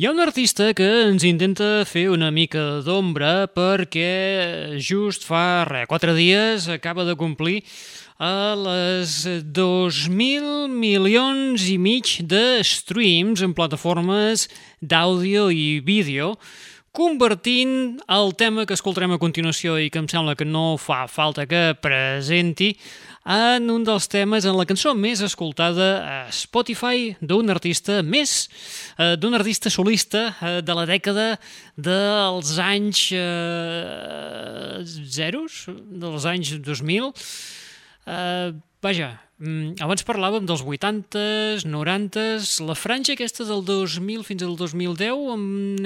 Hi ha un artista que ens intenta fer una mica d'ombra perquè just fa re, quatre dies acaba de complir a les 2.000 milions i mig de streams en plataformes d'àudio i vídeo, convertint el tema que escoltarem a continuació i que em sembla que no fa falta que presenti en un dels temes en la cançó més escoltada a Spotify d'un artista més, eh, d'un artista solista eh, de la dècada dels anys eh, zeros, dels anys 2000. Eh, vaja, abans parlàvem dels 80s, 90s, la franja aquesta del 2000 fins al 2010,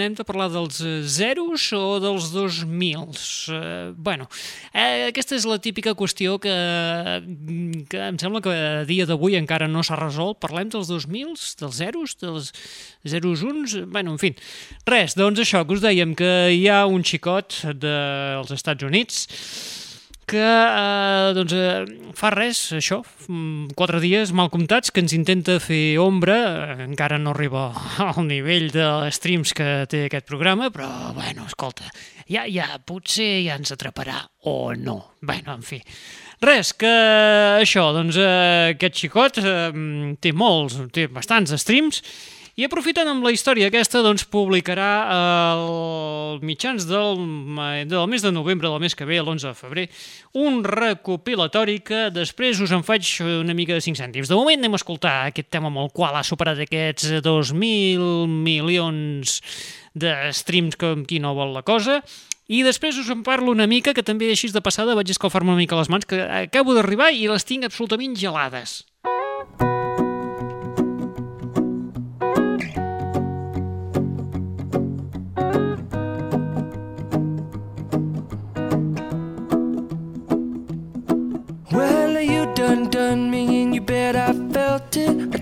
hem de parlar dels zeros o dels 2000s? Eh, bueno, eh, aquesta és la típica qüestió que, que em sembla que a dia d'avui encara no s'ha resolt. Parlem dels 2000s, dels zeros, dels zeros uns... Bueno, en fi, res, doncs això, que us dèiem que hi ha un xicot dels Estats Units que eh, doncs, eh, fa res, això, mm, quatre dies mal comptats, que ens intenta fer ombra, eh, encara no arriba al nivell de streams que té aquest programa, però, bueno, escolta, ja, ja, potser ja ens atraparà o no. Bueno, en fi. Res, que això, doncs, eh, aquest xicot eh, té molts, té bastants streams, i aprofitant amb la història aquesta, doncs publicarà el mitjans del, del mes de novembre del mes que ve, l'11 de febrer, un recopilatori que després us en faig una mica de 5 cèntims. De moment anem a escoltar aquest tema amb el qual ha superat aquests 2.000 milions de streams com qui no vol la cosa, i després us en parlo una mica, que també així de passada vaig escalfar-me una mica les mans, que acabo d'arribar i les tinc absolutament gelades. done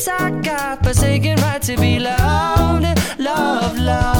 rights I got, forsaken right to be loved, loved, loved.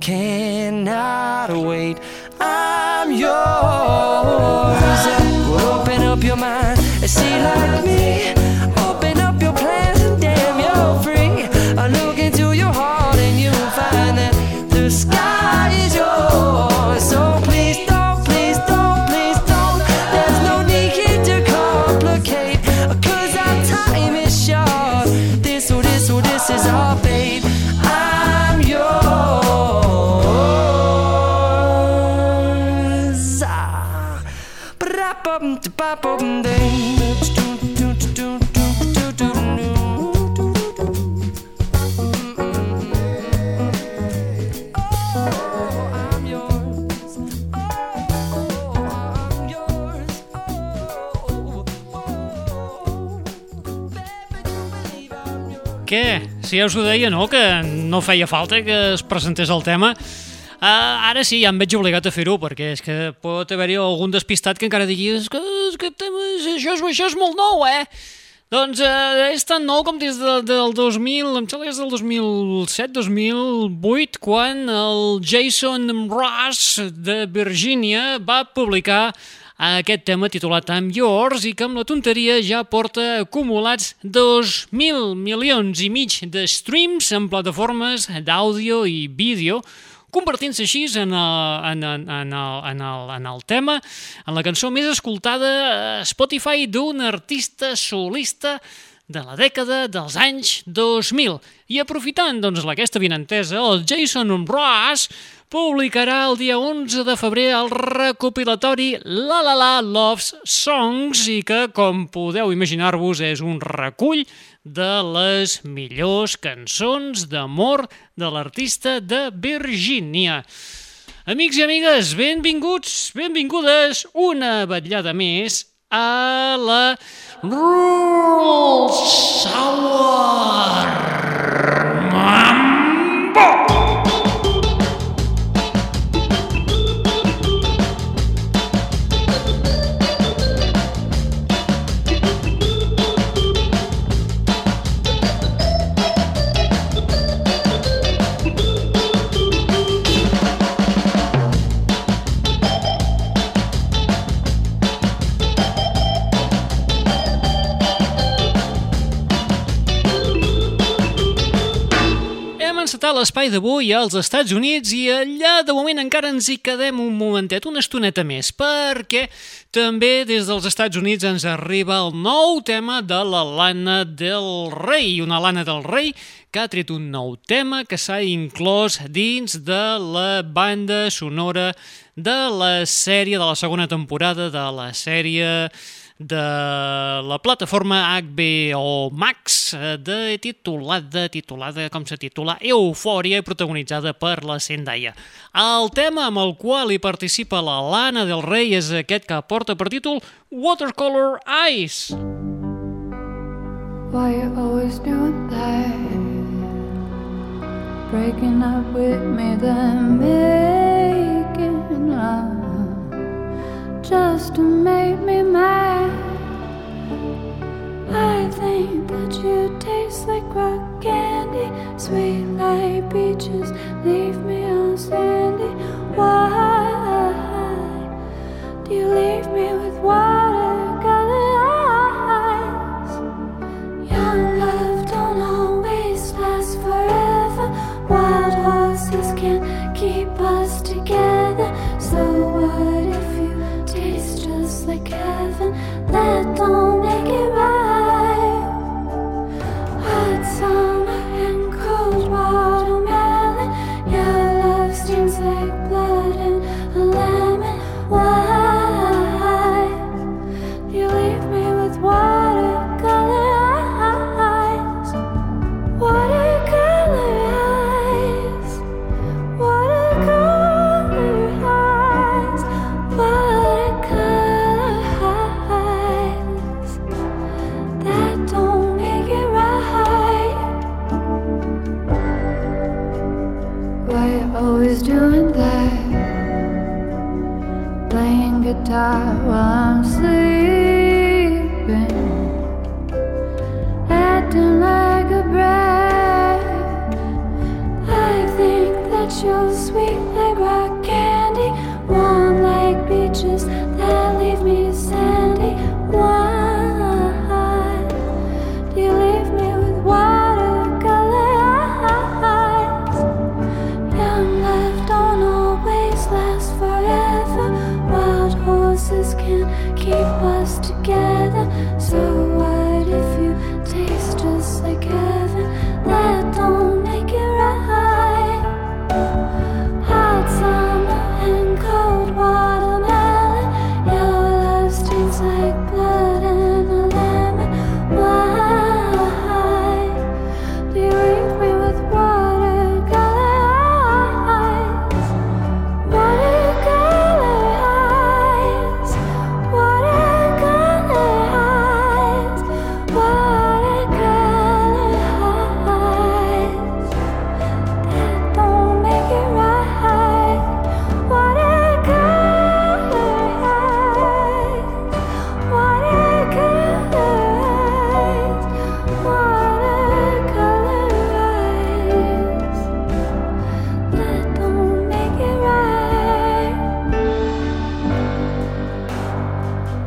cannot wait. I'm yours. Well, open up your mind and see like me. Open up your plans and damn, you're free. I look into your heart and you'll find that the sky. Què? Si ja us ho deia, no?, que no feia falta que es presentés el tema. Uh, ara sí, ja em veig obligat a fer-ho, perquè és que pot haver-hi algun despistat que encara digui és que, és que això, és, això és molt nou, eh? Doncs uh, és tan nou com des de, del 2000, em sembla que és del 2007-2008, quan el Jason Ross de Virgínia va publicar aquest tema titulat I'm Yours i que amb la tonteria ja porta acumulats 2.000 milions i mig de streams en plataformes d'àudio i vídeo convertint-se així en el, en, en, en, el, en, el, en el tema, en la cançó més escoltada a Spotify d'un artista solista de la dècada dels anys 2000. I aprofitant doncs, aquesta vinentesa, el Jason Ross publicarà el dia 11 de febrer el recopilatori La La La Loves Songs i que, com podeu imaginar-vos, és un recull de les millors cançons d'amor de l'artista de Virgínia. Amics i amigues, benvinguts, benvingudes una vetllada més a la Rural Encetar l'espai d'avui als Estats Units i allà de moment encara ens hi quedem un momentet, una estoneta més, perquè també des dels Estats Units ens arriba el nou tema de la Lana del Rei, una Lana del Rei que ha tret un nou tema que s'ha inclòs dins de la banda sonora de la sèrie, de la segona temporada de la sèrie de la plataforma HBO Max eh, de titulada, titulada com se titula Eufòria protagonitzada per la Zendaya. El tema amb el qual hi participa la Lana del Rei és aquest que porta per títol Watercolor Eyes. Why you always doing that? Breaking up with me then making love just to make me mad. I think that you taste like rock candy, sweet like peaches, leave me on sandy. Why do you leave me with watercolor eyes? Young love don't always last forever. Wild horses can't keep us together. So heaven. That don't make it right.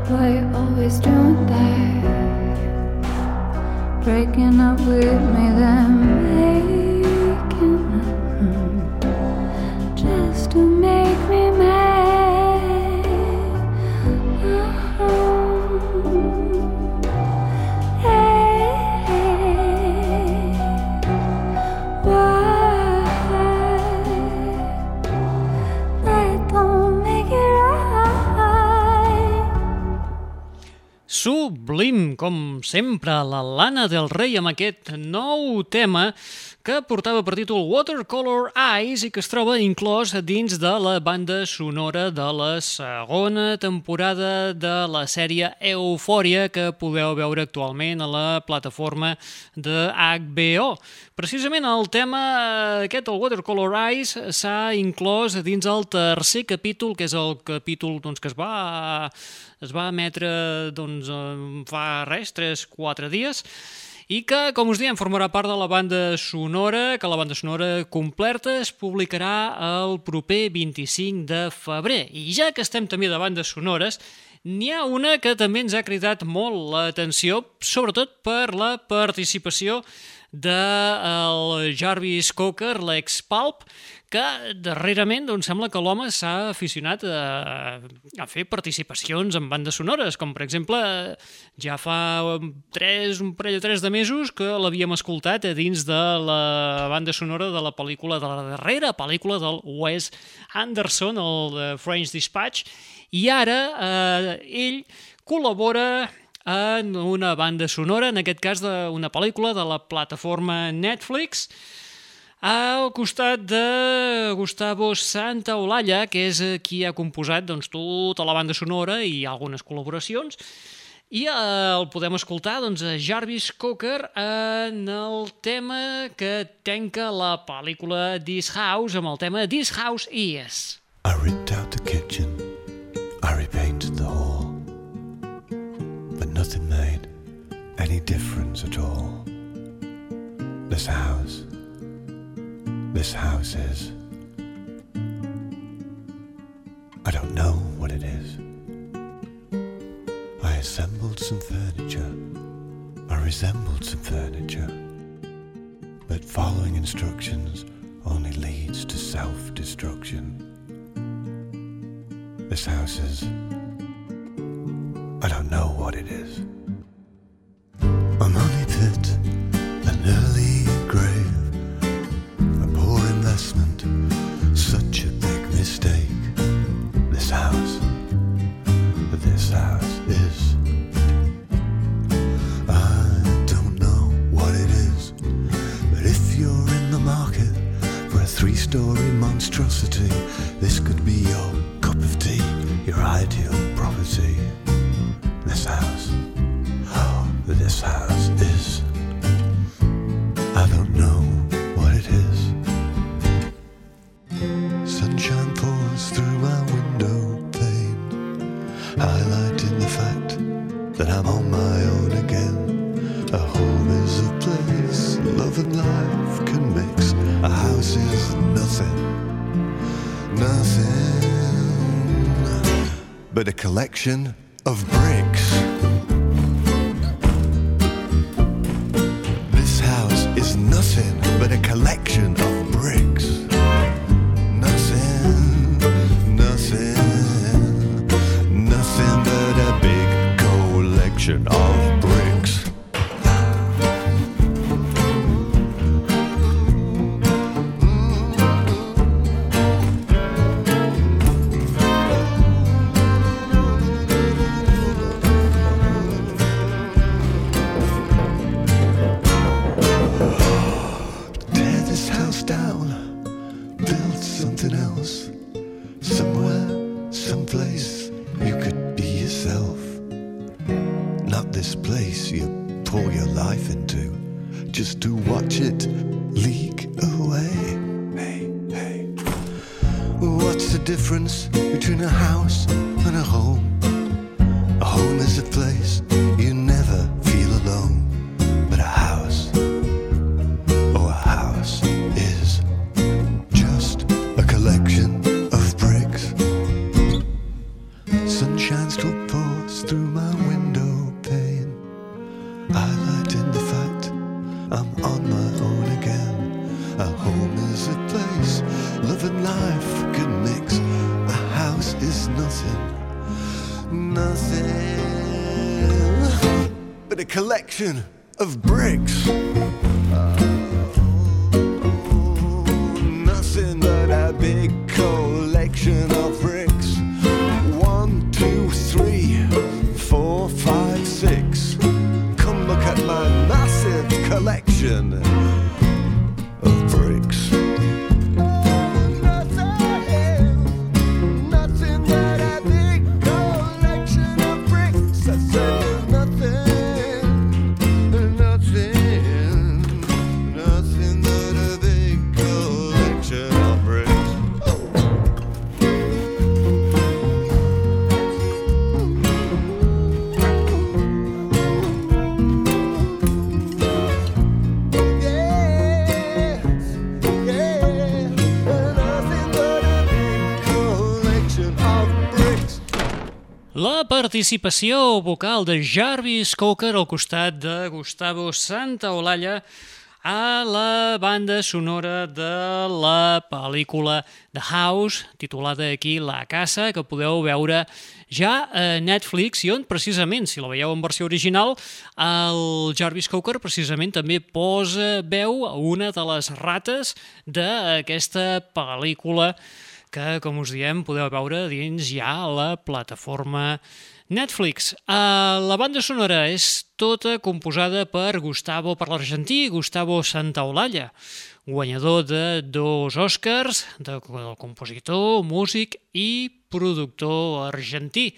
boy always doing that? Breaking up with me, then maybe. Sublim, com sempre, la Lana del Rei amb aquest nou tema que portava per títol Watercolor Eyes i que es troba inclòs dins de la banda sonora de la segona temporada de la sèrie Eufòria que podeu veure actualment a la plataforma de HBO. Precisament el tema aquest, el Watercolor Eyes, s'ha inclòs dins el tercer capítol, que és el capítol doncs, que es va, es va emetre doncs, eh, fa res, 3-4 dies, i que, com us diem, formarà part de la banda sonora, que la banda sonora completa es publicarà el proper 25 de febrer. I ja que estem també de bandes sonores, N'hi ha una que també ens ha cridat molt l'atenció, sobretot per la participació de el Jarvis Cocker, l'ex-Pulp, que darrerament doncs, sembla que l'home s'ha aficionat a, a fer participacions en bandes sonores, com per exemple ja fa tres, un parell o tres de mesos que l'havíem escoltat a dins de la banda sonora de la pel·lícula, de la darrera pel·lícula del Wes Anderson, el French Dispatch, i ara eh, ell col·labora en una banda sonora, en aquest cas d'una pel·lícula de la plataforma Netflix, al costat de Gustavo Santaolalla, que és qui ha composat doncs, tota la banda sonora i algunes col·laboracions, i eh, el podem escoltar doncs, a Jarvis Cocker en el tema que tenca la pel·lícula This House, amb el tema This House Is. I ripped out the kitchen, I repainted the hall, but nothing made any difference at all. This house, this house is. I don't know what it is. I assembled some furniture, I resembled some furniture, but following instructions only leads to self destruction. This house is. I don't know what it is. Money pit, monstrosity, this could be your cup of tea, your ideal property. This house, oh, this house but a collection of bricks. Collection of bricks. Participació vocal de Jarvis Cocker al costat de Gustavo Santaolalla a la banda sonora de la pel·lícula The House, titulada aquí La Casa, que podeu veure ja a Netflix i on precisament, si la veieu en versió original, el Jarvis Cocker precisament també posa veu a una de les rates d'aquesta pel·lícula que, com us diem, podeu veure dins ja la plataforma Netflix. Uh, la banda sonora és tota composada per Gustavo, per l'argentí, Gustavo Santaolalla, guanyador de dos Oscars, de, del compositor, músic i productor argentí.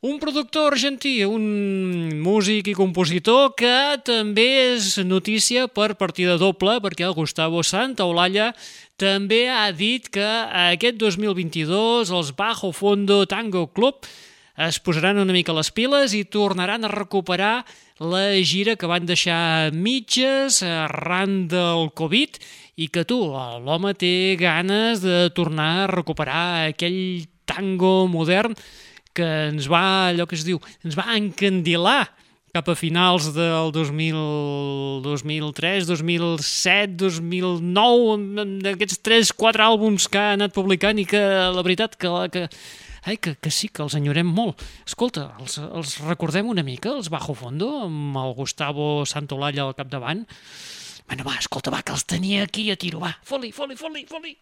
Un productor argentí, un músic i compositor que també és notícia per partida doble, perquè el Gustavo Santaolalla també ha dit que aquest 2022 els Bajo Fondo Tango Club es posaran una mica les piles i tornaran a recuperar la gira que van deixar mitges arran del Covid i que tu, l'home té ganes de tornar a recuperar aquell tango modern que ens va, allò que es diu, ens va encandilar cap a finals del 2000, 2003, 2007, 2009, d'aquests 3-4 àlbums que ha anat publicant i que la veritat que, que, ai, que, que sí, que els enyorem molt. Escolta, els, els recordem una mica, els Bajo Fondo, amb el Gustavo Santolalla al capdavant? Bueno, va, escolta, va, que els tenia aquí a tiro, va, foli, foli, foli, foli.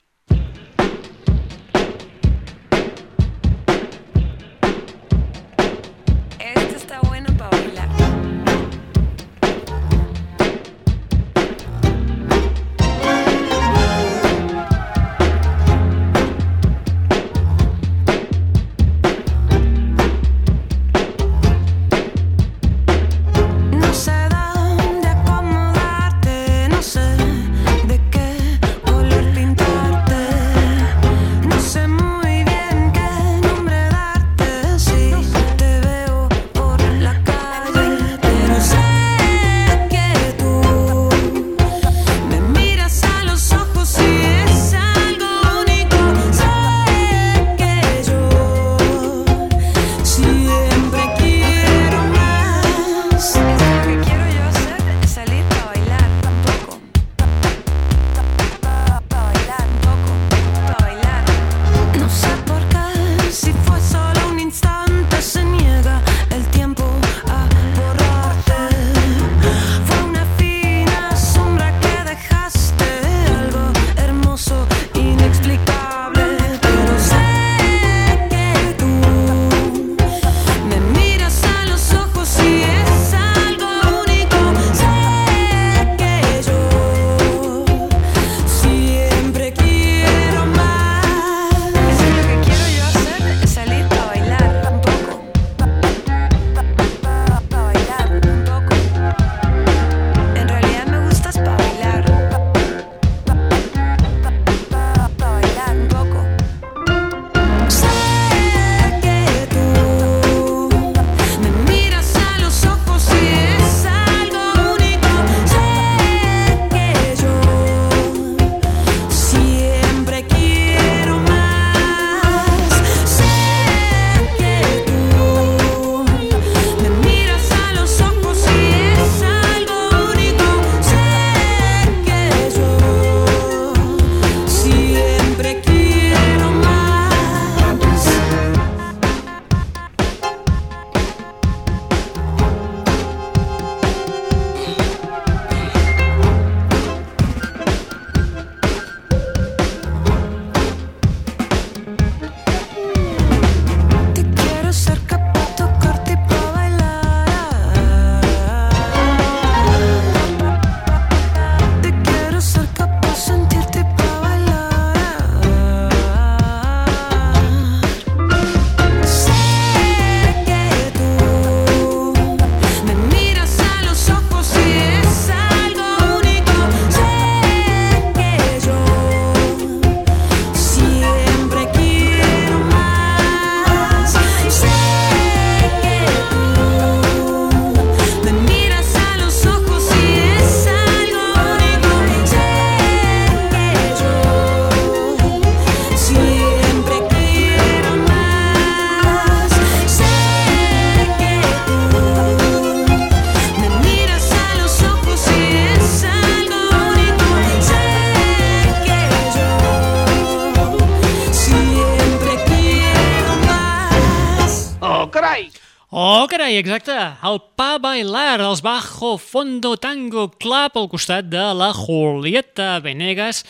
Carai, exacte, el Pa Bailar, els Bajo Fondo Tango Club al costat de la Julieta Venegas.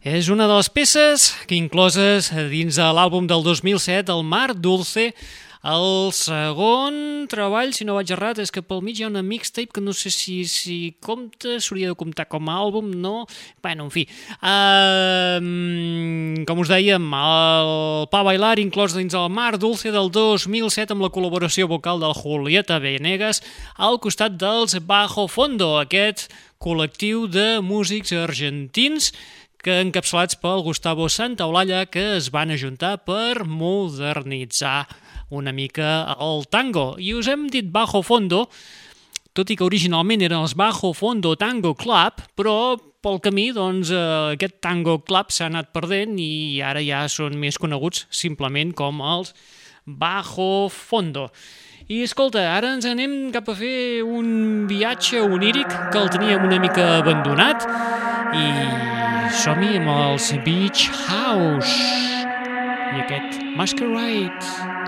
És una de les peces que incloses dins de l'àlbum del 2007, El Mar Dulce, el segon treball, si no vaig errat, és que pel mig hi ha una mixtape que no sé si, si compta, s'hauria de comptar com a àlbum, no? Bueno, en fi. Uh, com us dèiem, el Pa Bailar inclòs dins el Mar Dulce del 2007 amb la col·laboració vocal del Julieta Venegas al costat dels Bajo Fondo, aquest col·lectiu de músics argentins que encapçalats pel Gustavo Santaolalla que es van ajuntar per modernitzar una mica el tango. I us hem dit Bajo Fondo, tot i que originalment eren els Bajo Fondo Tango Club, però pel camí doncs, eh, aquest Tango Club s'ha anat perdent i ara ja són més coneguts simplement com els Bajo Fondo. I escolta, ara ens anem cap a fer un viatge oníric que el teníem una mica abandonat i som-hi amb els Beach House i aquest Masquerade.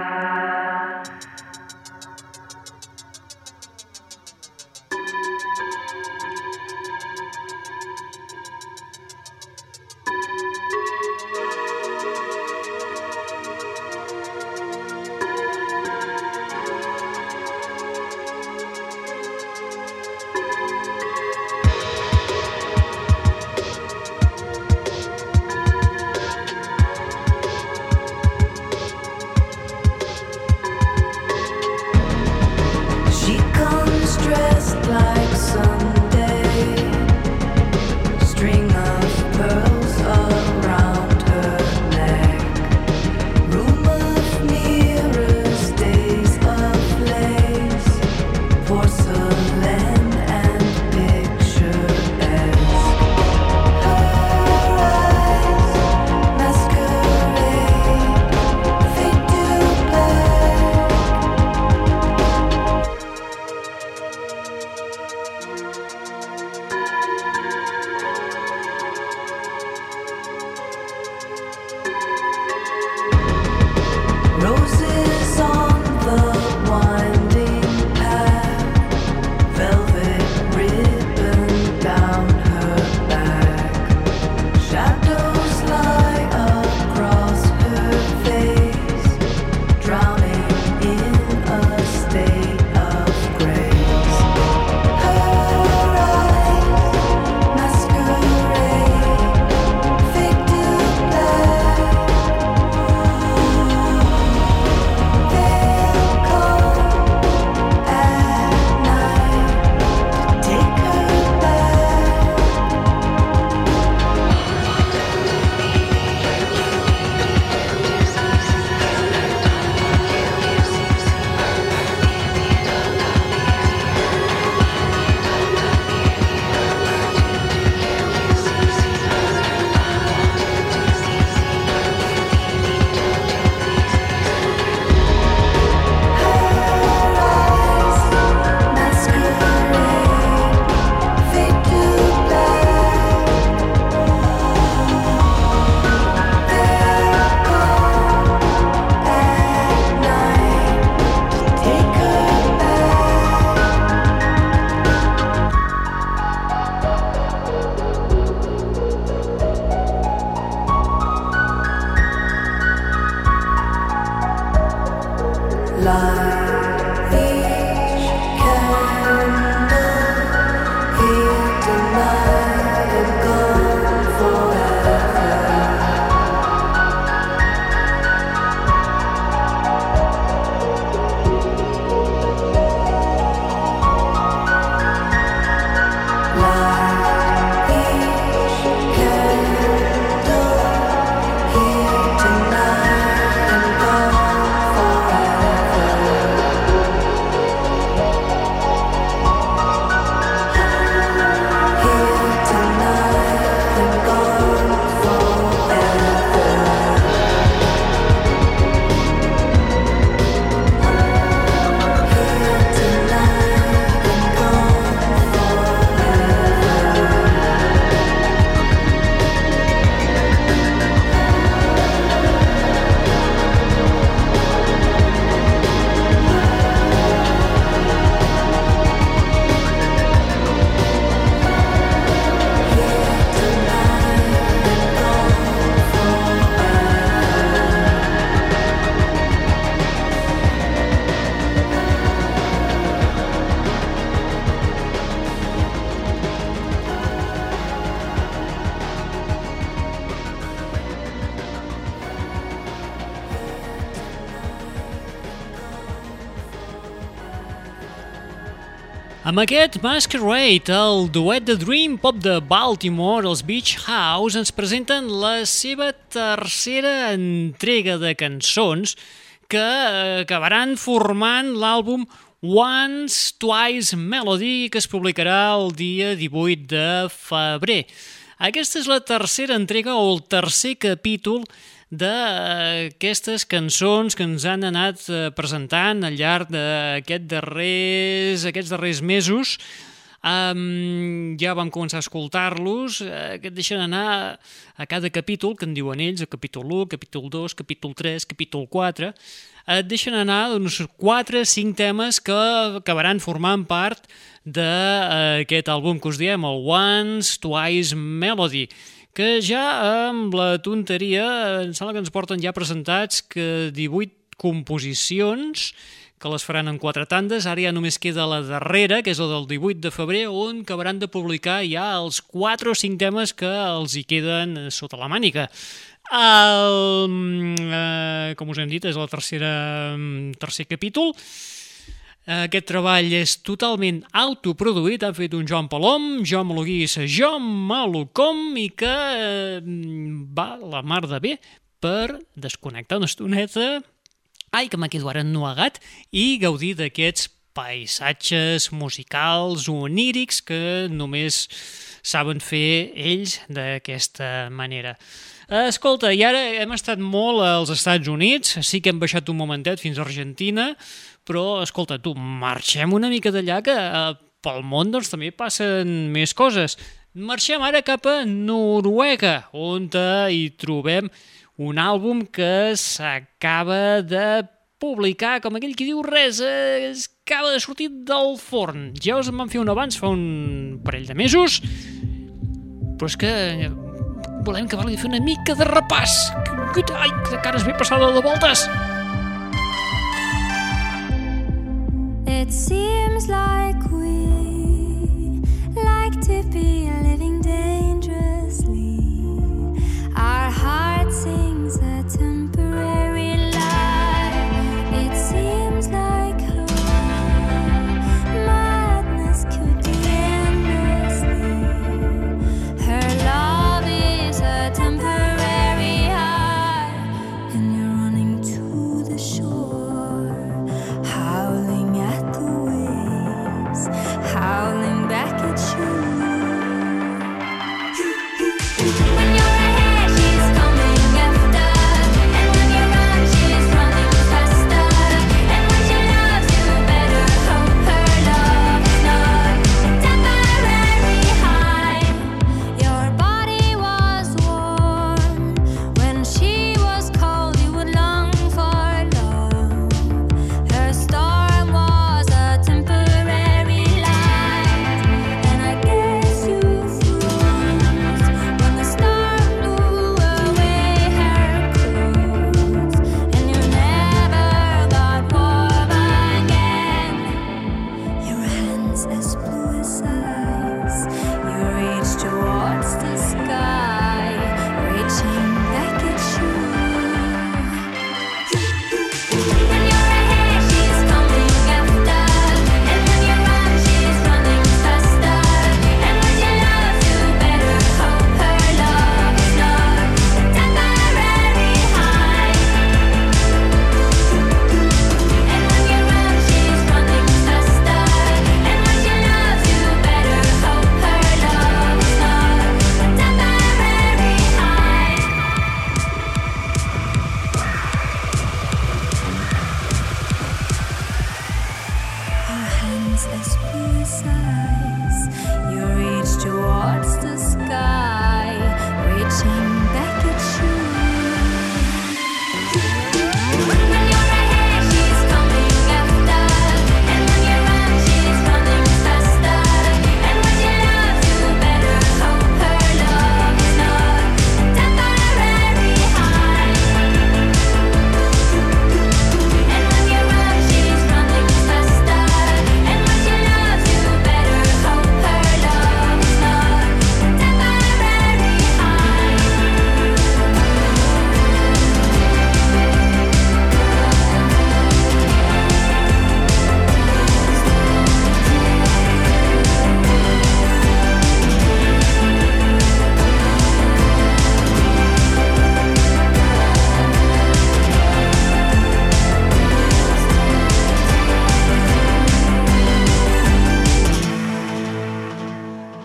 Amb aquest Masquerade, el duet de Dream Pop de Baltimore, els Beach House, ens presenten la seva tercera entrega de cançons que eh, acabaran formant l'àlbum Once Twice Melody, que es publicarà el dia 18 de febrer. Aquesta és la tercera entrega o el tercer capítol d'aquestes cançons que ens han anat eh, presentant al llarg d'aquests darrers, aquests darrers mesos. Um, ja vam començar a escoltar-los, uh, que et deixen anar a cada capítol, que en diuen ells, el capítol 1, capítol 2, capítol 3, capítol 4, et deixen anar uns 4 5 temes que acabaran formant part d'aquest àlbum que us diem, el Once, Twice Melody que ja amb la tonteria em sembla que ens porten ja presentats que 18 composicions que les faran en quatre tandes, ara ja només queda la darrera, que és la del 18 de febrer, on acabaran de publicar ja els 4 o 5 temes que els hi queden sota la mànica. El, eh, com us hem dit, és el tercera, tercer capítol, aquest treball és totalment autoproduït, ha fet un Joan Palom, jo me lo guis, jo me lo com i que eh, va la mar de bé per desconnectar una estoneta, ai que m'ha quedat ara ennuegat, i gaudir d'aquests paisatges musicals onírics que només saben fer ells d'aquesta manera. Escolta, i ara hem estat molt als Estats Units, sí que hem baixat un momentet fins a Argentina, però, escolta, tu, marxem una mica d'allà que eh, pel món doncs, també passen més coses. Marxem ara cap a Noruega, on eh, hi trobem un àlbum que s'acaba de publicar, com aquell que diu res, eh, acaba de sortir del forn. Ja us en vam fer un abans fa un parell de mesos, però és que volem que valgui fer una mica de repàs. Ai, que cares ben passada de voltes! It seems like we like to be a living dangerously.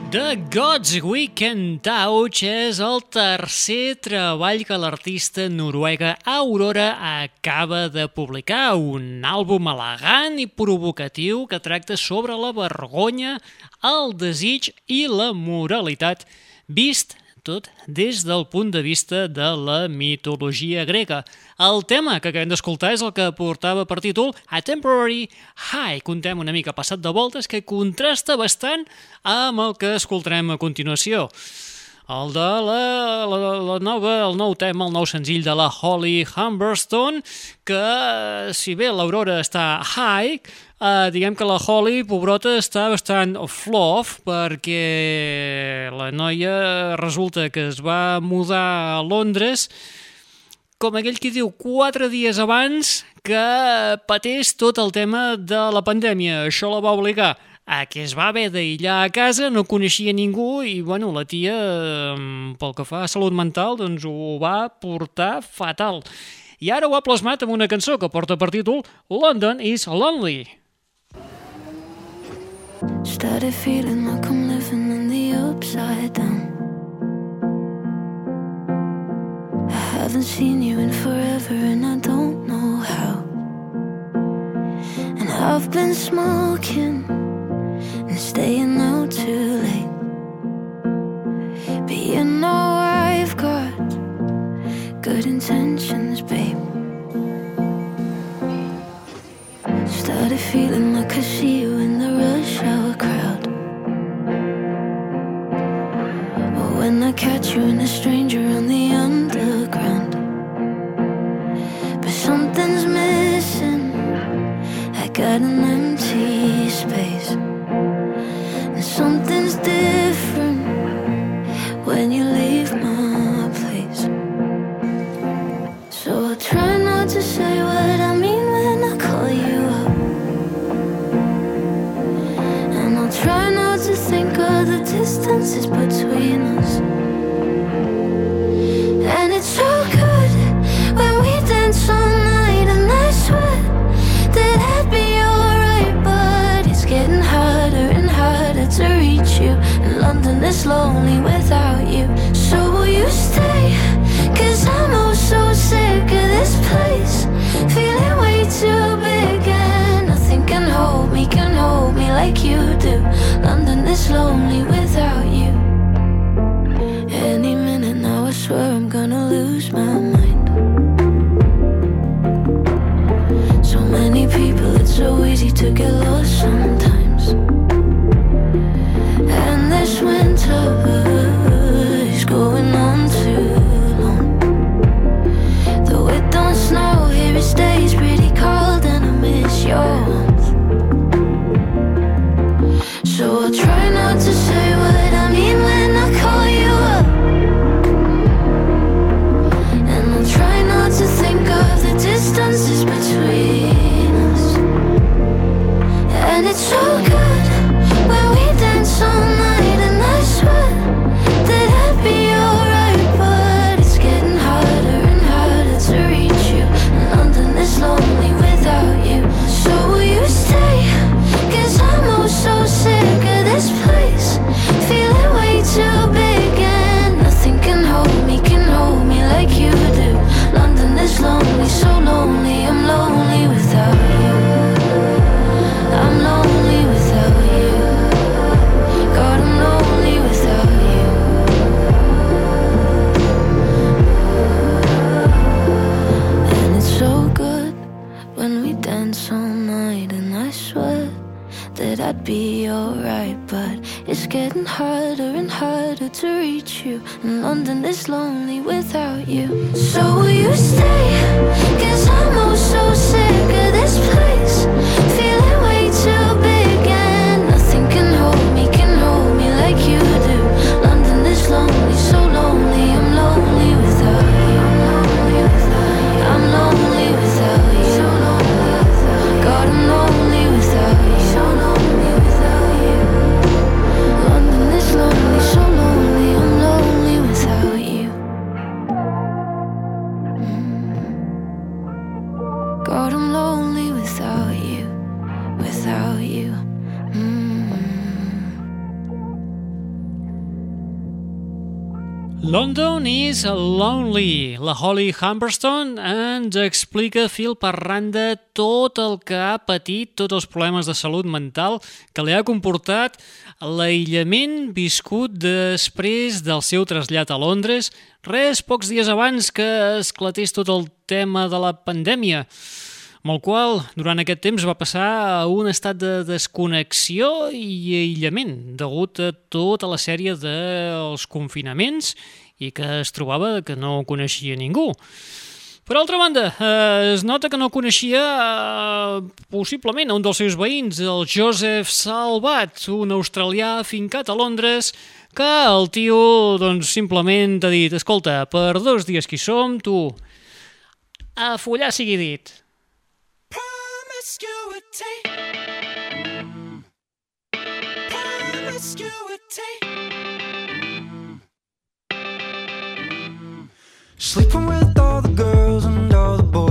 The Gods Weekend Touch és el tercer treball que l'artista noruega Aurora acaba de publicar, un àlbum elegant i provocatiu que tracta sobre la vergonya, el desig i la moralitat, vist tot des del punt de vista de la mitologia grega. El tema que acabem d'escoltar és el que portava per títol A Temporary High, un tema una mica passat de voltes que contrasta bastant amb el que escoltarem a continuació. El de la, la, la nova, el nou tema, el nou senzill de la Holly Humberstone, que si bé l'Aurora està high, eh, diguem que la Holly, pobrota, està bastant fluff perquè la noia resulta que es va mudar a Londres com aquell qui diu, quatre dies abans que patés tot el tema de la pandèmia. Això la va obligar a que es va haver d'aïllar a casa, no coneixia ningú i, bueno, la tia, pel que fa a salut mental, doncs ho va portar fatal. I ara ho ha plasmat amb una cançó que porta per títol London is Lonely. Started feeling like I'm living in the upside down. I haven't seen you in forever and I don't know how. And I've been smoking and staying out too late. But you know I've got good intentions, babe. Started feeling like I see you in the rush hour crowd. Or when I catch you and a stranger on the underground. But something's missing. I got an empty space. And something's different when you leave the distances between us. And it's so good when we dance all night, and I swear that I'd be alright. But it's getting harder and harder to reach you. And London is lonely without you. So will you stay? Cause I'm oh so sick of this place. Feeling way too big, and nothing can hold me, can hold me like you do. London is lonely get lost sometimes. And this winter La Holly Humberstone ens explica fil per randa tot el que ha patit, tots els problemes de salut mental que li ha comportat l'aïllament viscut després del seu trasllat a Londres, res pocs dies abans que esclatés tot el tema de la pandèmia amb el qual durant aquest temps va passar a un estat de desconnexió i aïllament degut a tota la sèrie dels confinaments i que es trobava que no coneixia ningú. Per altra banda, eh, es nota que no coneixia eh, possiblement un dels seus veïns, el Joseph Salvat, un australià fincat a Londres, que el tio doncs, simplement t'ha dit escolta, per dos dies que hi som, tu, a follar sigui dit. Promiscuity. Promiscuity. Sleeping with all the girls and all the boys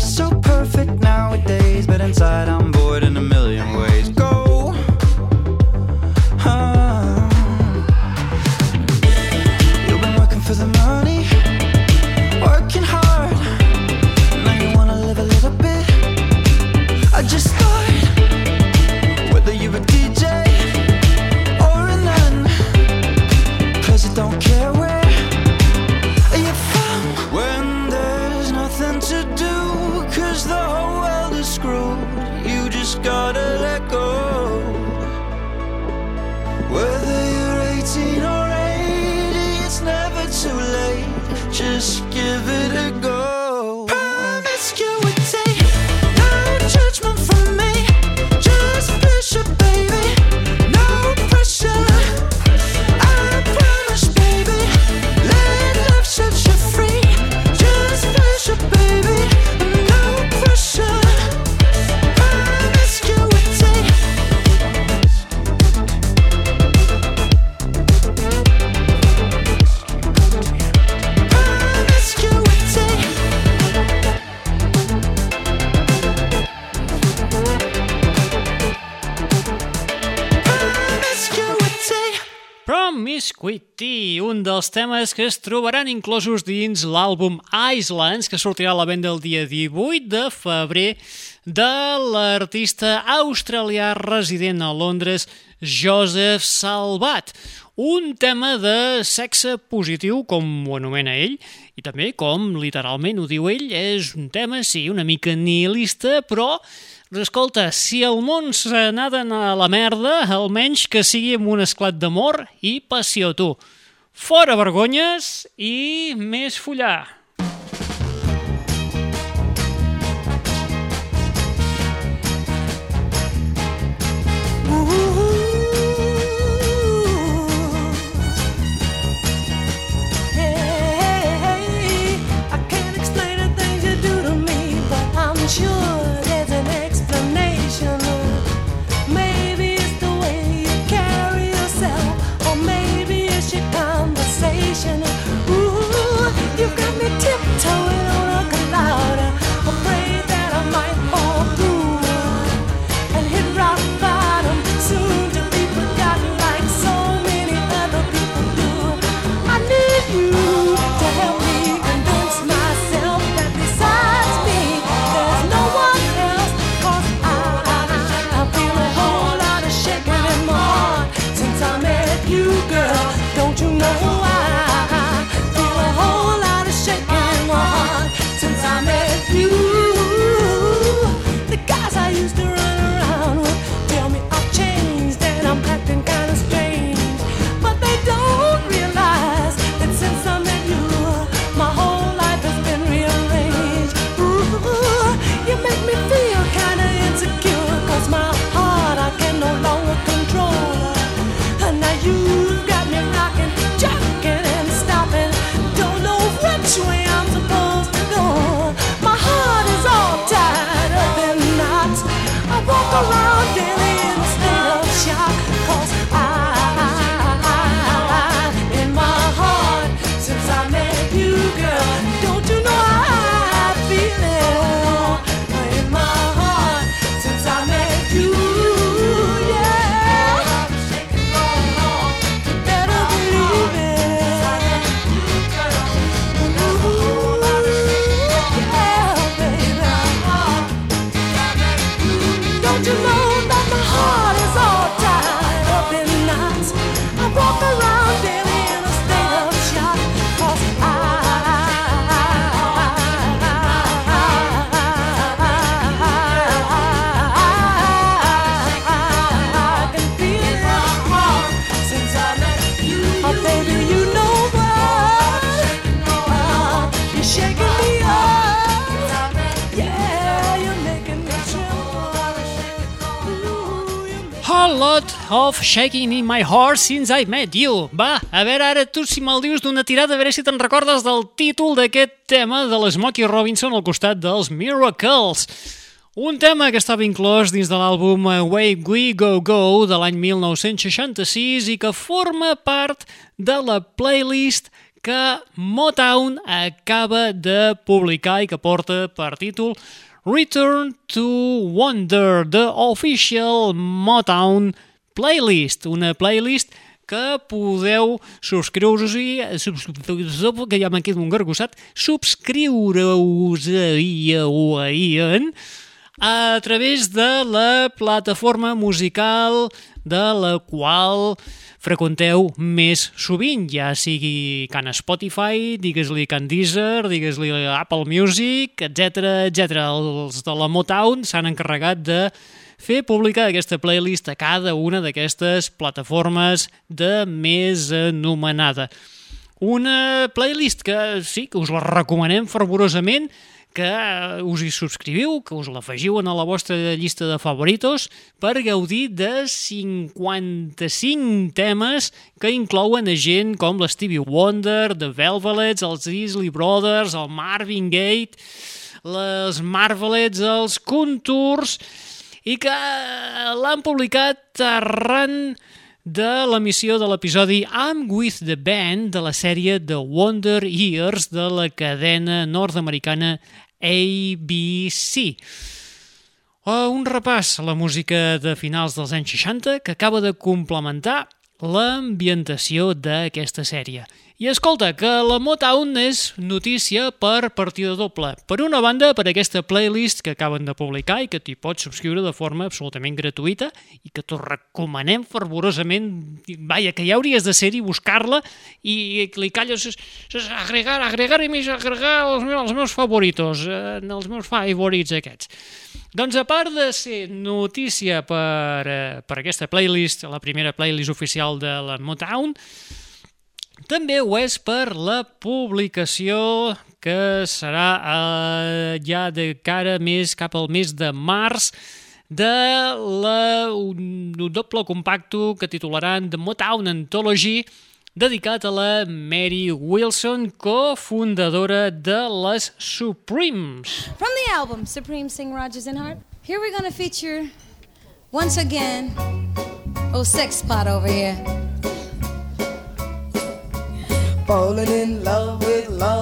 so perfect nowadays, but inside I'm que es trobaran inclosos dins l'àlbum Islands, que sortirà a la venda el dia 18 de febrer de l'artista australià resident a Londres, Joseph Salvat. Un tema de sexe positiu, com ho anomena ell, i també, com literalment ho diu ell, és un tema, sí, una mica nihilista, però Escolta, si el món se n'ha d'anar a la merda, almenys que sigui amb un esclat d'amor i passió, tu. Fora vergonyes i més follar. Shaking in my heart since I met you. Va, a veure ara tu si me'l dius d'una tirada, a veure si te'n recordes del títol d'aquest tema de l'Smokey Robinson al costat dels Miracles. Un tema que estava inclòs dins de l'àlbum Away We Go Go de l'any 1966 i que forma part de la playlist que Motown acaba de publicar i que porta per títol Return to Wonder, the official Motown playlist, una playlist que podeu subscriure-us-hi, que ja m'ha quedat un gargossat, subscriure-us-hi a través de la plataforma musical de la qual freqüenteu més sovint, ja sigui Can Spotify, digues-li Can Deezer, digues-li Apple Music, etc etc. Els de la Motown s'han encarregat de fer pública aquesta playlist a cada una d'aquestes plataformes de més anomenada. Una playlist que sí, que us la recomanem fervorosament, que us hi subscriviu, que us l'afegiu a la vostra llista de favoritos per gaudir de 55 temes que inclouen a gent com l'Stevie Wonder, The Velvets, els Isley Brothers, el Marvin Gaye, les Marvelets, els Contours, i que l'han publicat arran de l'emissió de l'episodi I'm With The Band de la sèrie The Wonder Years de la cadena nord-americana ABC. Uh, un repàs a la música de finals dels anys 60 que acaba de complementar l'ambientació d'aquesta sèrie. I escolta, que la Motown és notícia per partida doble. Per una banda, per aquesta playlist que acaben de publicar i que t'hi pots subscriure de forma absolutament gratuïta i que t'ho recomanem fervorosament. Vaja, que ja hauries de ser-hi, buscar-la i clicar allò, agregar, agregar i més agregar els meus, els meus favoritos, eh, els meus favorits aquests. Doncs a part de ser notícia per, eh, per aquesta playlist, la primera playlist oficial de la Motown, també ho és per la publicació que serà eh, ja de cara més cap al mes de març de la, un, un doble compacto que titularan The Motown Anthology dedicat a la Mary Wilson, cofundadora de les Supremes. From the album Supreme Sing Rogers and Hart, here we're going to feature once again Oh Sex Spot over here. Falling in love with love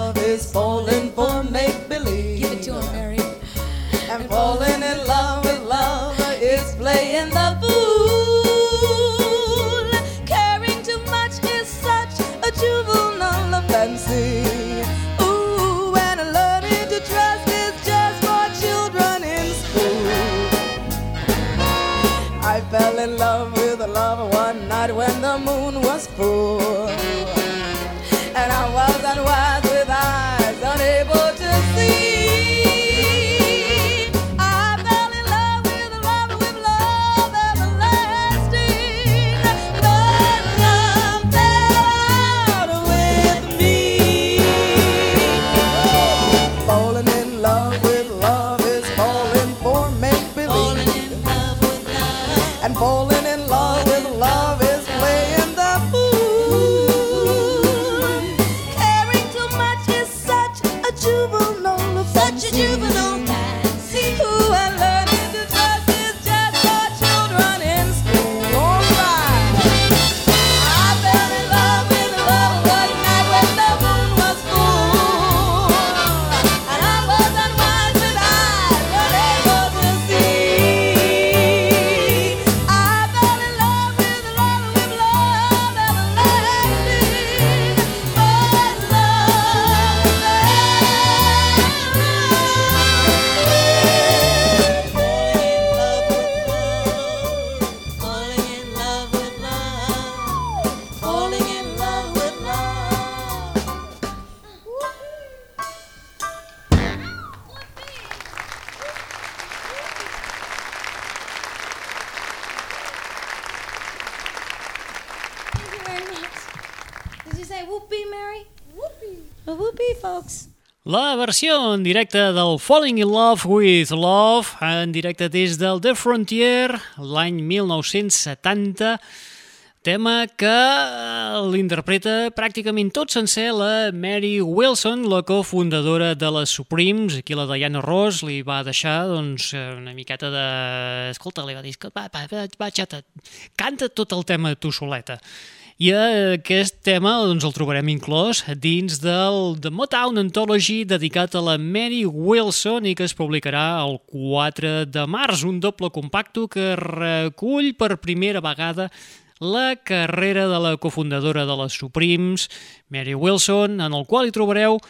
say whoopee, Mary? Whoopee. A whoopee, folks. La versió en directe del Falling in Love with Love, en directe des del The Frontier, l'any 1970, tema que eh, l'interpreta pràcticament tot sencer la Mary Wilson, la cofundadora de les Supremes. Aquí la Diana Ross li va deixar doncs, una miqueta de... Escolta, li va dir, va, va, va, va xata, canta tot el tema tu soleta. I aquest tema doncs, el trobarem inclòs dins del The Motown Anthology dedicat a la Mary Wilson i que es publicarà el 4 de març, un doble compacto que recull per primera vegada la carrera de la cofundadora de les Supremes, Mary Wilson, en el qual hi trobareu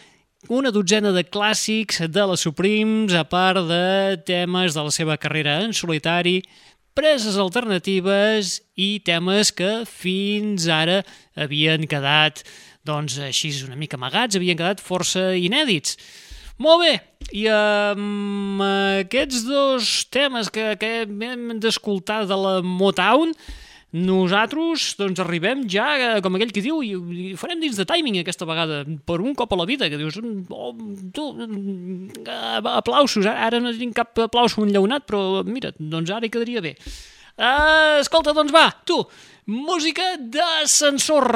una dotzena de clàssics de les Supremes, a part de temes de la seva carrera en solitari, preses alternatives i temes que fins ara havien quedat doncs així una mica amagats, havien quedat força inèdits. Molt bé, i amb aquests dos temes que, que hem d'escoltar de la Motown, nosaltres doncs, arribem ja, eh, com aquell que diu, i, farem dins de timing aquesta vegada, per un cop a la vida, que dius, oh, tu, uh, aplausos, ara no tinc cap aplaus un lleonat, però mira, doncs ara hi quedaria bé. Uh, escolta, doncs va, tu, música d'ascensor.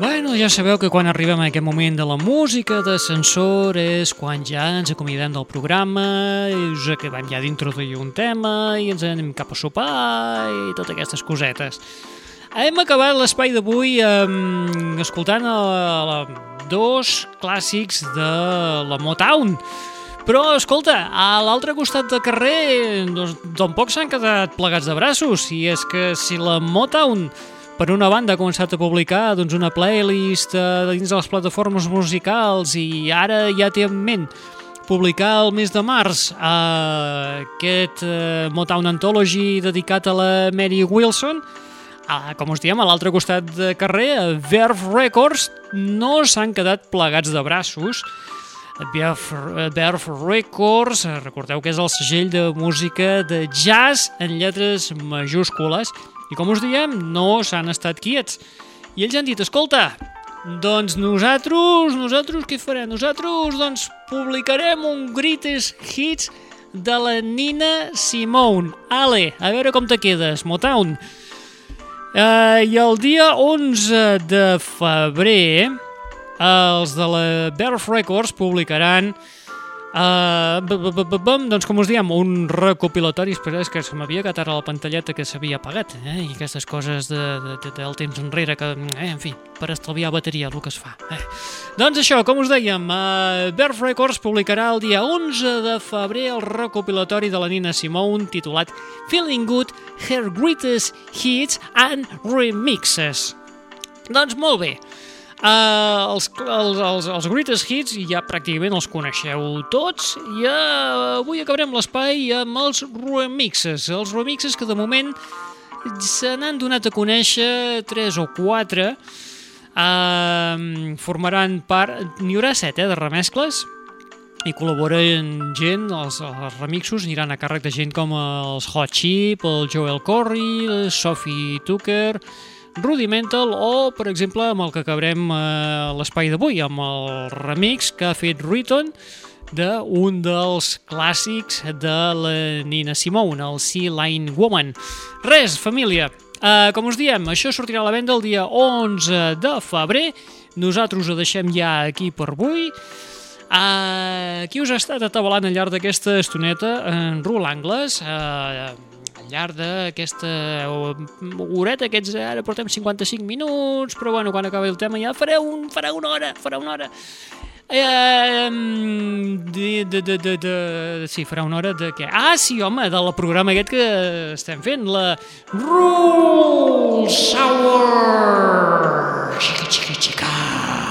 Bueno, ja sabeu que quan arribem a aquest moment de la música d'ascensor és quan ja ens acomiadem del programa, i us acabem ja d'introduir un tema i ens anem cap a sopar i totes aquestes cosetes. Hem acabat l'espai d'avui eh, escoltant a, a, dos clàssics de la Motown, però, escolta, a l'altre costat del carrer doncs, tampoc s'han quedat plegats de braços, i és que si la Motown per una banda ha començat a publicar doncs, una playlist eh, dins de les plataformes musicals i ara ja té en ment publicar el mes de març eh, aquest eh, Motown Anthology dedicat a la Mary Wilson ah, com us diem, a l'altre costat de carrer Verve Records. No s'han quedat plegats de braços. Verve Records, recordeu que és el segell de música de jazz en lletres majúscules i com us diem, no s'han estat quiets. I ells han dit, escolta, doncs nosaltres, nosaltres què farem? Nosaltres, doncs, publicarem un Greatest Hits de la Nina Simone. Ale, a veure com te quedes, Motown. Uh, I el dia 11 de febrer, els de la Birth Records publicaran Uh, doncs com us diem, un recopilatori, espera, és que se m'havia quedat ara la pantalleta que s'havia apagat, eh? i aquestes coses de, de, de, del temps enrere, que, eh, en fi, per estalviar bateria, el que es fa. Eh. Doncs això, com us dèiem, uh, Birth Records publicarà el dia 11 de febrer el recopilatori de la Nina Simone titulat Feeling Good, Her Greatest Hits and Remixes. Doncs molt bé, Uh, els, els, els, els Greatest Hits ja pràcticament els coneixeu tots. I uh, avui acabarem l'espai amb els remixes. Els remixes que de moment se n'han donat a conèixer 3 o 4 uh, formaran part n'hi haurà 7 eh, de remescles. I col·laboren gent, els, els remixos aniran a càrrec de gent com els Hot Chip, el Joel Corey, Sophie Tucker, Rudimental o, per exemple, amb el que acabarem eh, l'espai d'avui, amb el remix que ha fet Riton d'un dels clàssics de la Nina Simone, el Sea Line Woman. Res, família, eh, com us diem, això sortirà a la venda el dia 11 de febrer, nosaltres ho deixem ja aquí per avui, Uh, qui us ha estat atabalant al llarg d'aquesta estoneta? En Rul Angles, uh, llarg d'aquesta horeta, aquests ara portem 55 minuts, però bueno, quan acabi el tema ja faré, un, farà una hora, farà una hora. Eh, de, de, de, de, de, sí, farà una hora de què? Ah, sí, home, del programa aquest que estem fent, la Rule Sour! Xica, xica, xica!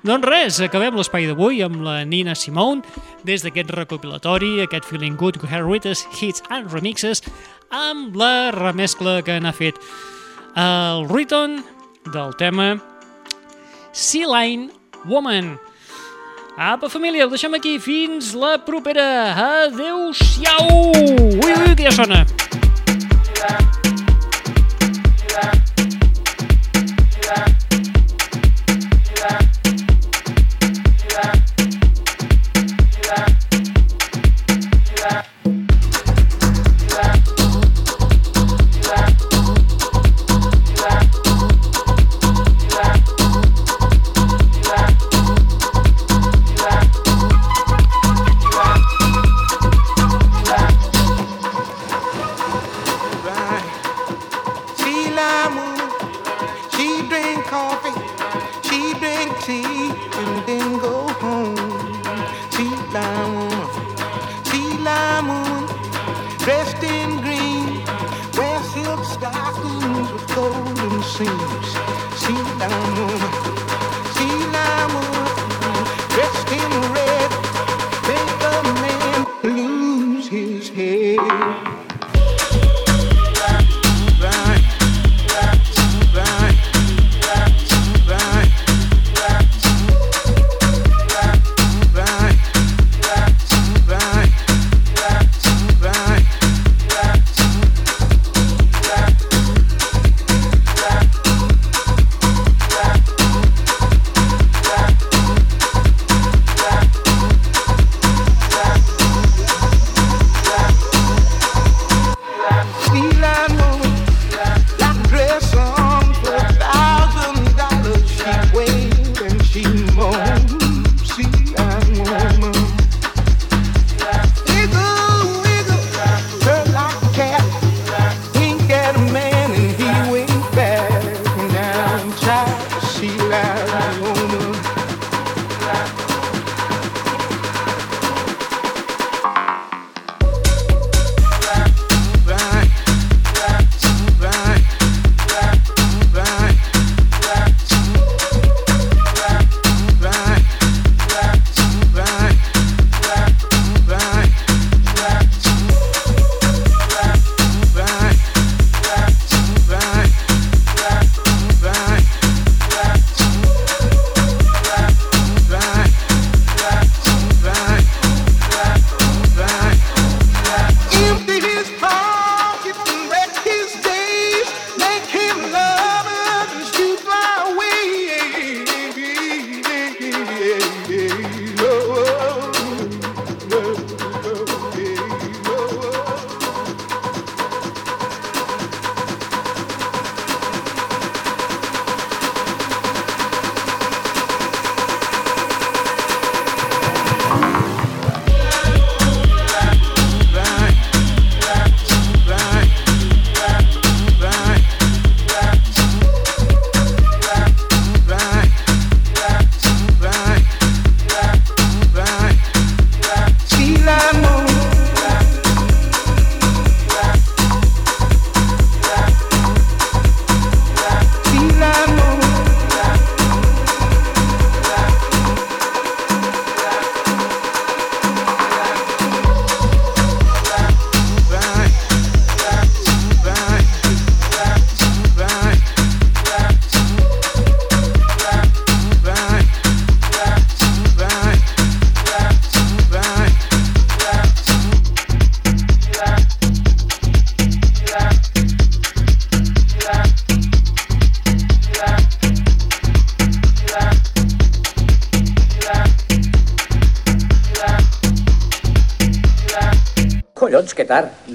Doncs res, acabem l'espai d'avui amb la Nina Simone des d'aquest recopilatori, aquest Feeling Good, Her Greatest Hits and Remixes, amb la remescla que n'ha fet el Riton del tema Sea Line Woman. Apa, família, ho deixem aquí. Fins la propera. Adéu-siau! Ui, ui, que ja sona. right.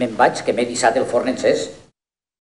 Me'n vaig, que m'he dissat el forn encès.